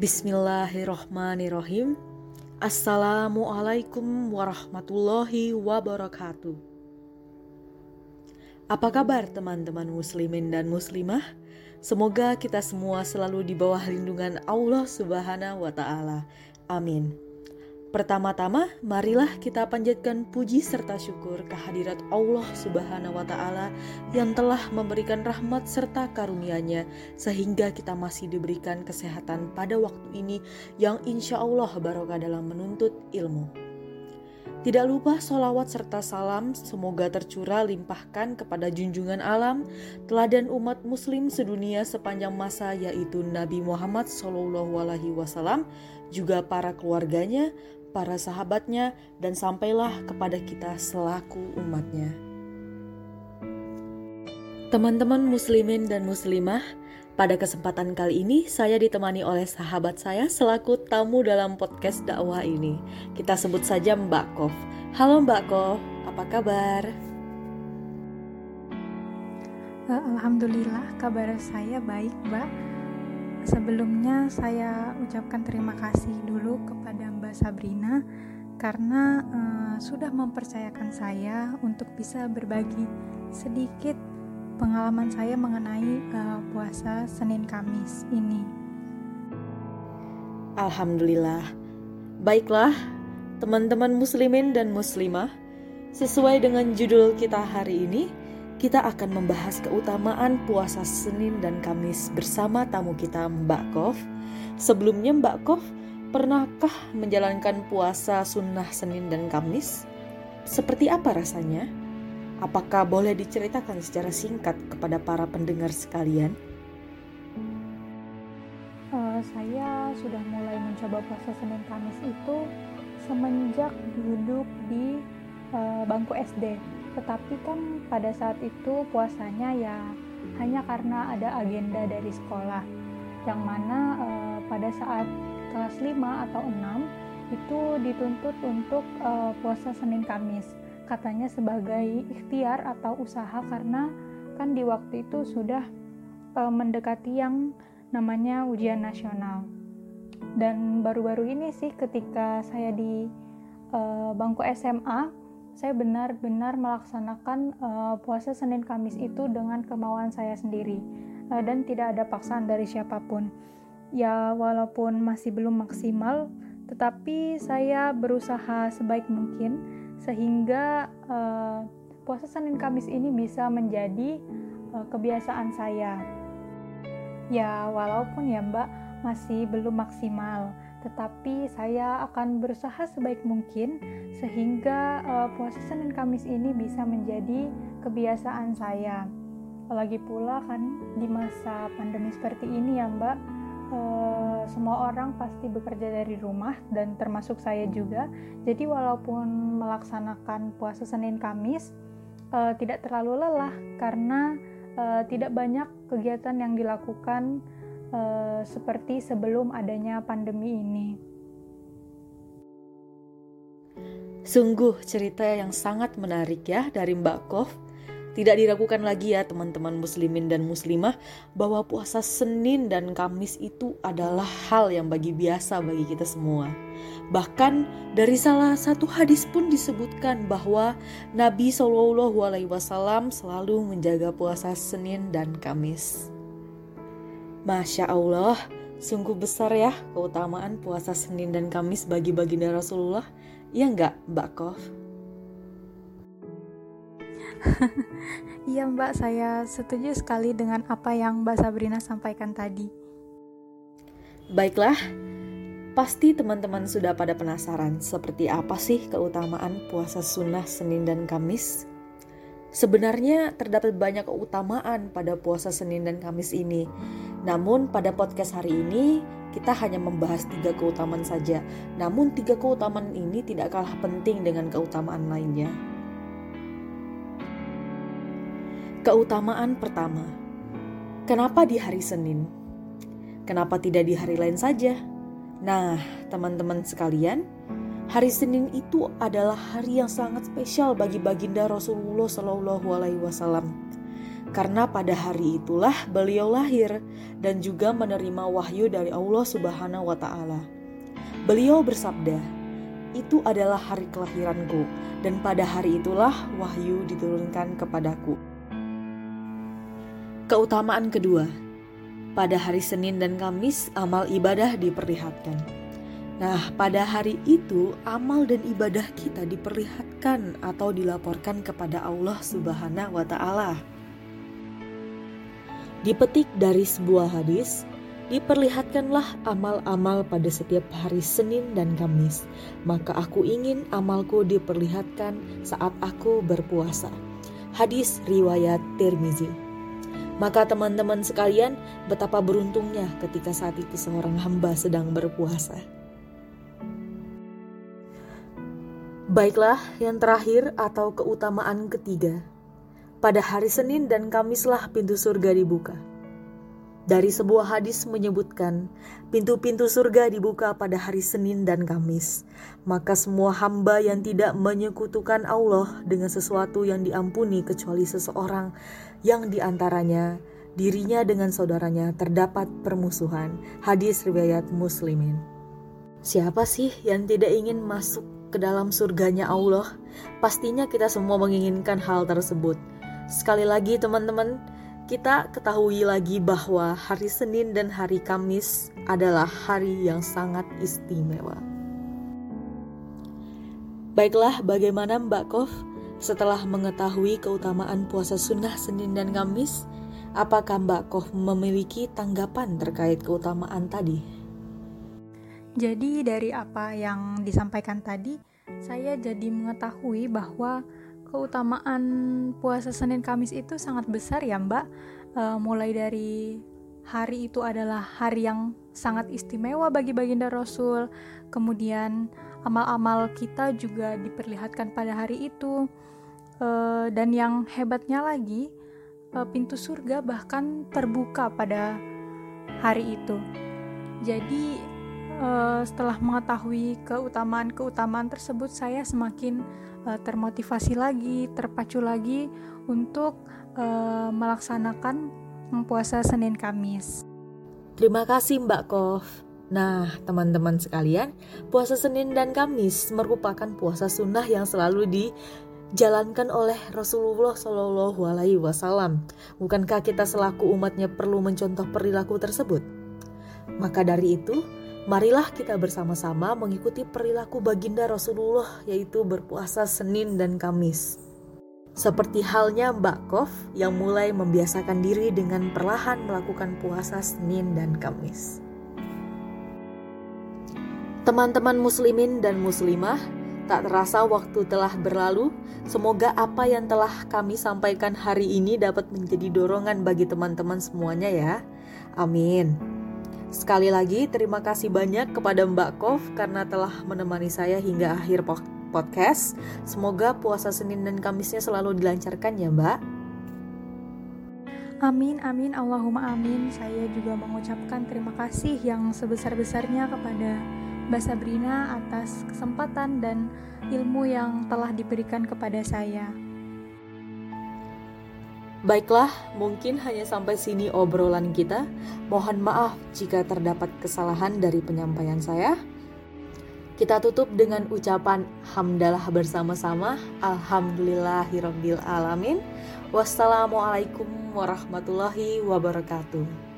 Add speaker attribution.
Speaker 1: Bismillahirrohmanirrohim Assalamualaikum warahmatullahi wabarakatuh. Apa kabar teman-teman muslimin dan muslimah? Semoga kita semua selalu di bawah lindungan Allah subhanahu wa ta'ala. Amin Pertama-tama, marilah kita panjatkan puji serta syukur kehadirat Allah Subhanahu wa Ta'ala yang telah memberikan rahmat serta karunia-Nya, sehingga kita masih diberikan kesehatan pada waktu ini, yang insya Allah barokah dalam menuntut ilmu. Tidak lupa solawat serta salam semoga tercurah limpahkan kepada junjungan alam, teladan umat muslim sedunia sepanjang masa yaitu Nabi Muhammad SAW, juga para keluarganya, para sahabatnya, dan sampailah kepada kita selaku umatnya. Teman-teman muslimin dan muslimah, pada kesempatan kali ini saya ditemani oleh sahabat saya selaku tamu dalam podcast dakwah ini. Kita sebut saja Mbak Kov. Halo Mbak Kov, apa kabar?
Speaker 2: Eh, Alhamdulillah kabar saya baik Mbak. Sebelumnya saya ucapkan terima kasih dulu kepada Sabrina karena uh, sudah mempercayakan saya untuk bisa berbagi sedikit pengalaman saya mengenai uh, puasa Senin Kamis ini.
Speaker 1: Alhamdulillah. Baiklah, teman-teman muslimin dan muslimah, sesuai dengan judul kita hari ini, kita akan membahas keutamaan puasa Senin dan Kamis bersama tamu kita Mbak Kov. Sebelumnya Mbak Kov, pernahkah menjalankan puasa sunnah Senin dan Kamis? Seperti apa rasanya? Apakah boleh diceritakan secara singkat kepada para pendengar sekalian?
Speaker 2: Uh, saya sudah mulai mencoba puasa Senin Kamis itu semenjak duduk di uh, bangku SD tetapi kan pada saat itu puasanya ya hanya karena ada agenda dari sekolah yang mana e, pada saat kelas 5 atau 6 itu dituntut untuk e, puasa Senin Kamis katanya sebagai ikhtiar atau usaha karena kan di waktu itu sudah e, mendekati yang namanya ujian nasional dan baru-baru ini sih ketika saya di e, bangku SMA saya benar-benar melaksanakan uh, puasa Senin Kamis itu dengan kemauan saya sendiri uh, dan tidak ada paksaan dari siapa pun. Ya, walaupun masih belum maksimal, tetapi saya berusaha sebaik mungkin sehingga uh, puasa Senin Kamis ini bisa menjadi uh, kebiasaan saya. Ya, walaupun ya Mbak masih belum maksimal tetapi saya akan berusaha sebaik mungkin sehingga uh, puasa Senin Kamis ini bisa menjadi kebiasaan saya. Lagi pula kan di masa pandemi seperti ini ya Mbak, uh, semua orang pasti bekerja dari rumah dan termasuk saya juga. Jadi walaupun melaksanakan puasa Senin Kamis uh, tidak terlalu lelah karena uh, tidak banyak kegiatan yang dilakukan uh, seperti sebelum adanya pandemi ini.
Speaker 1: Sungguh cerita yang sangat menarik ya dari Mbak Kov. Tidak diragukan lagi ya teman-teman muslimin dan muslimah bahwa puasa Senin dan Kamis itu adalah hal yang bagi biasa bagi kita semua. Bahkan dari salah satu hadis pun disebutkan bahwa Nabi Shallallahu Alaihi Wasallam selalu menjaga puasa Senin dan Kamis. Masya Allah, sungguh besar ya keutamaan puasa Senin dan Kamis bagi baginda Rasulullah. Iya enggak, Mbak Kov?
Speaker 2: Iya Mbak, saya setuju sekali dengan apa yang Mbak Sabrina sampaikan tadi.
Speaker 1: Baiklah, pasti teman-teman sudah pada penasaran seperti apa sih keutamaan puasa sunnah Senin dan Kamis? Sebenarnya terdapat banyak keutamaan pada puasa Senin dan Kamis ini. Namun pada podcast hari ini kita hanya membahas tiga keutamaan saja. Namun tiga keutamaan ini tidak kalah penting dengan keutamaan lainnya. Keutamaan pertama, kenapa di hari Senin? Kenapa tidak di hari lain saja? Nah, teman-teman sekalian, Hari Senin itu adalah hari yang sangat spesial bagi baginda Rasulullah Shallallahu Alaihi Wasallam. karena pada hari itulah beliau lahir dan juga menerima wahyu dari Allah Subhanahu wa Ta'ala. Beliau bersabda, "Itu adalah hari kelahiranku, dan pada hari itulah wahyu diturunkan kepadaku." Keutamaan kedua, pada hari Senin dan Kamis, amal ibadah diperlihatkan. Nah, pada hari itu amal dan ibadah kita diperlihatkan atau dilaporkan kepada Allah Subhanahu wa taala. Dipetik dari sebuah hadis, diperlihatkanlah amal-amal pada setiap hari Senin dan Kamis, maka aku ingin amalku diperlihatkan saat aku berpuasa. Hadis riwayat Tirmizi. Maka teman-teman sekalian, betapa beruntungnya ketika saat itu seorang hamba sedang berpuasa. Baiklah, yang terakhir atau keutamaan ketiga. Pada hari Senin dan Kamislah pintu surga dibuka. Dari sebuah hadis menyebutkan, pintu-pintu surga dibuka pada hari Senin dan Kamis. Maka semua hamba yang tidak menyekutukan Allah dengan sesuatu yang diampuni kecuali seseorang yang di antaranya dirinya dengan saudaranya terdapat permusuhan. Hadis riwayat muslimin. Siapa sih yang tidak ingin masuk ke dalam surganya Allah, pastinya kita semua menginginkan hal tersebut. Sekali lagi teman-teman, kita ketahui lagi bahwa hari Senin dan hari Kamis adalah hari yang sangat istimewa. Baiklah, bagaimana Mbak Kov setelah mengetahui keutamaan puasa sunnah Senin dan Kamis? Apakah Mbak Kov memiliki tanggapan terkait keutamaan tadi?
Speaker 2: Jadi dari apa yang disampaikan tadi, saya jadi mengetahui bahwa keutamaan puasa Senin Kamis itu sangat besar ya Mbak. E, mulai dari hari itu adalah hari yang sangat istimewa bagi baginda Rasul. Kemudian amal-amal kita juga diperlihatkan pada hari itu. E, dan yang hebatnya lagi, e, pintu surga bahkan terbuka pada hari itu. Jadi uh, setelah mengetahui keutamaan-keutamaan tersebut, saya semakin uh, termotivasi lagi, terpacu lagi untuk uh, melaksanakan puasa Senin Kamis.
Speaker 1: Terima kasih Mbak Kov. Nah, teman-teman sekalian, puasa Senin dan Kamis merupakan puasa sunnah yang selalu dijalankan oleh Rasulullah Shallallahu Alaihi Wasallam. Bukankah kita selaku umatnya perlu mencontoh perilaku tersebut? Maka dari itu, Marilah kita bersama-sama mengikuti perilaku baginda Rasulullah yaitu berpuasa Senin dan Kamis. Seperti halnya Mbak Kov yang mulai membiasakan diri dengan perlahan melakukan puasa Senin dan Kamis. Teman-teman muslimin dan muslimah, tak terasa waktu telah berlalu. Semoga apa yang telah kami sampaikan hari ini dapat menjadi dorongan bagi teman-teman semuanya ya. Amin. Sekali lagi terima kasih banyak kepada Mbak Kov karena telah menemani saya hingga akhir podcast. Semoga puasa Senin dan Kamisnya selalu dilancarkan ya Mbak.
Speaker 2: Amin, amin, Allahumma amin. Saya juga mengucapkan terima kasih yang sebesar-besarnya kepada Mbak Sabrina atas kesempatan dan ilmu yang telah diberikan kepada saya.
Speaker 1: Baiklah, mungkin hanya sampai sini obrolan kita. Mohon maaf jika terdapat kesalahan dari penyampaian saya. Kita tutup dengan ucapan hamdalah bersama-sama. Alhamdulillahirabbil alamin. Wassalamualaikum warahmatullahi wabarakatuh.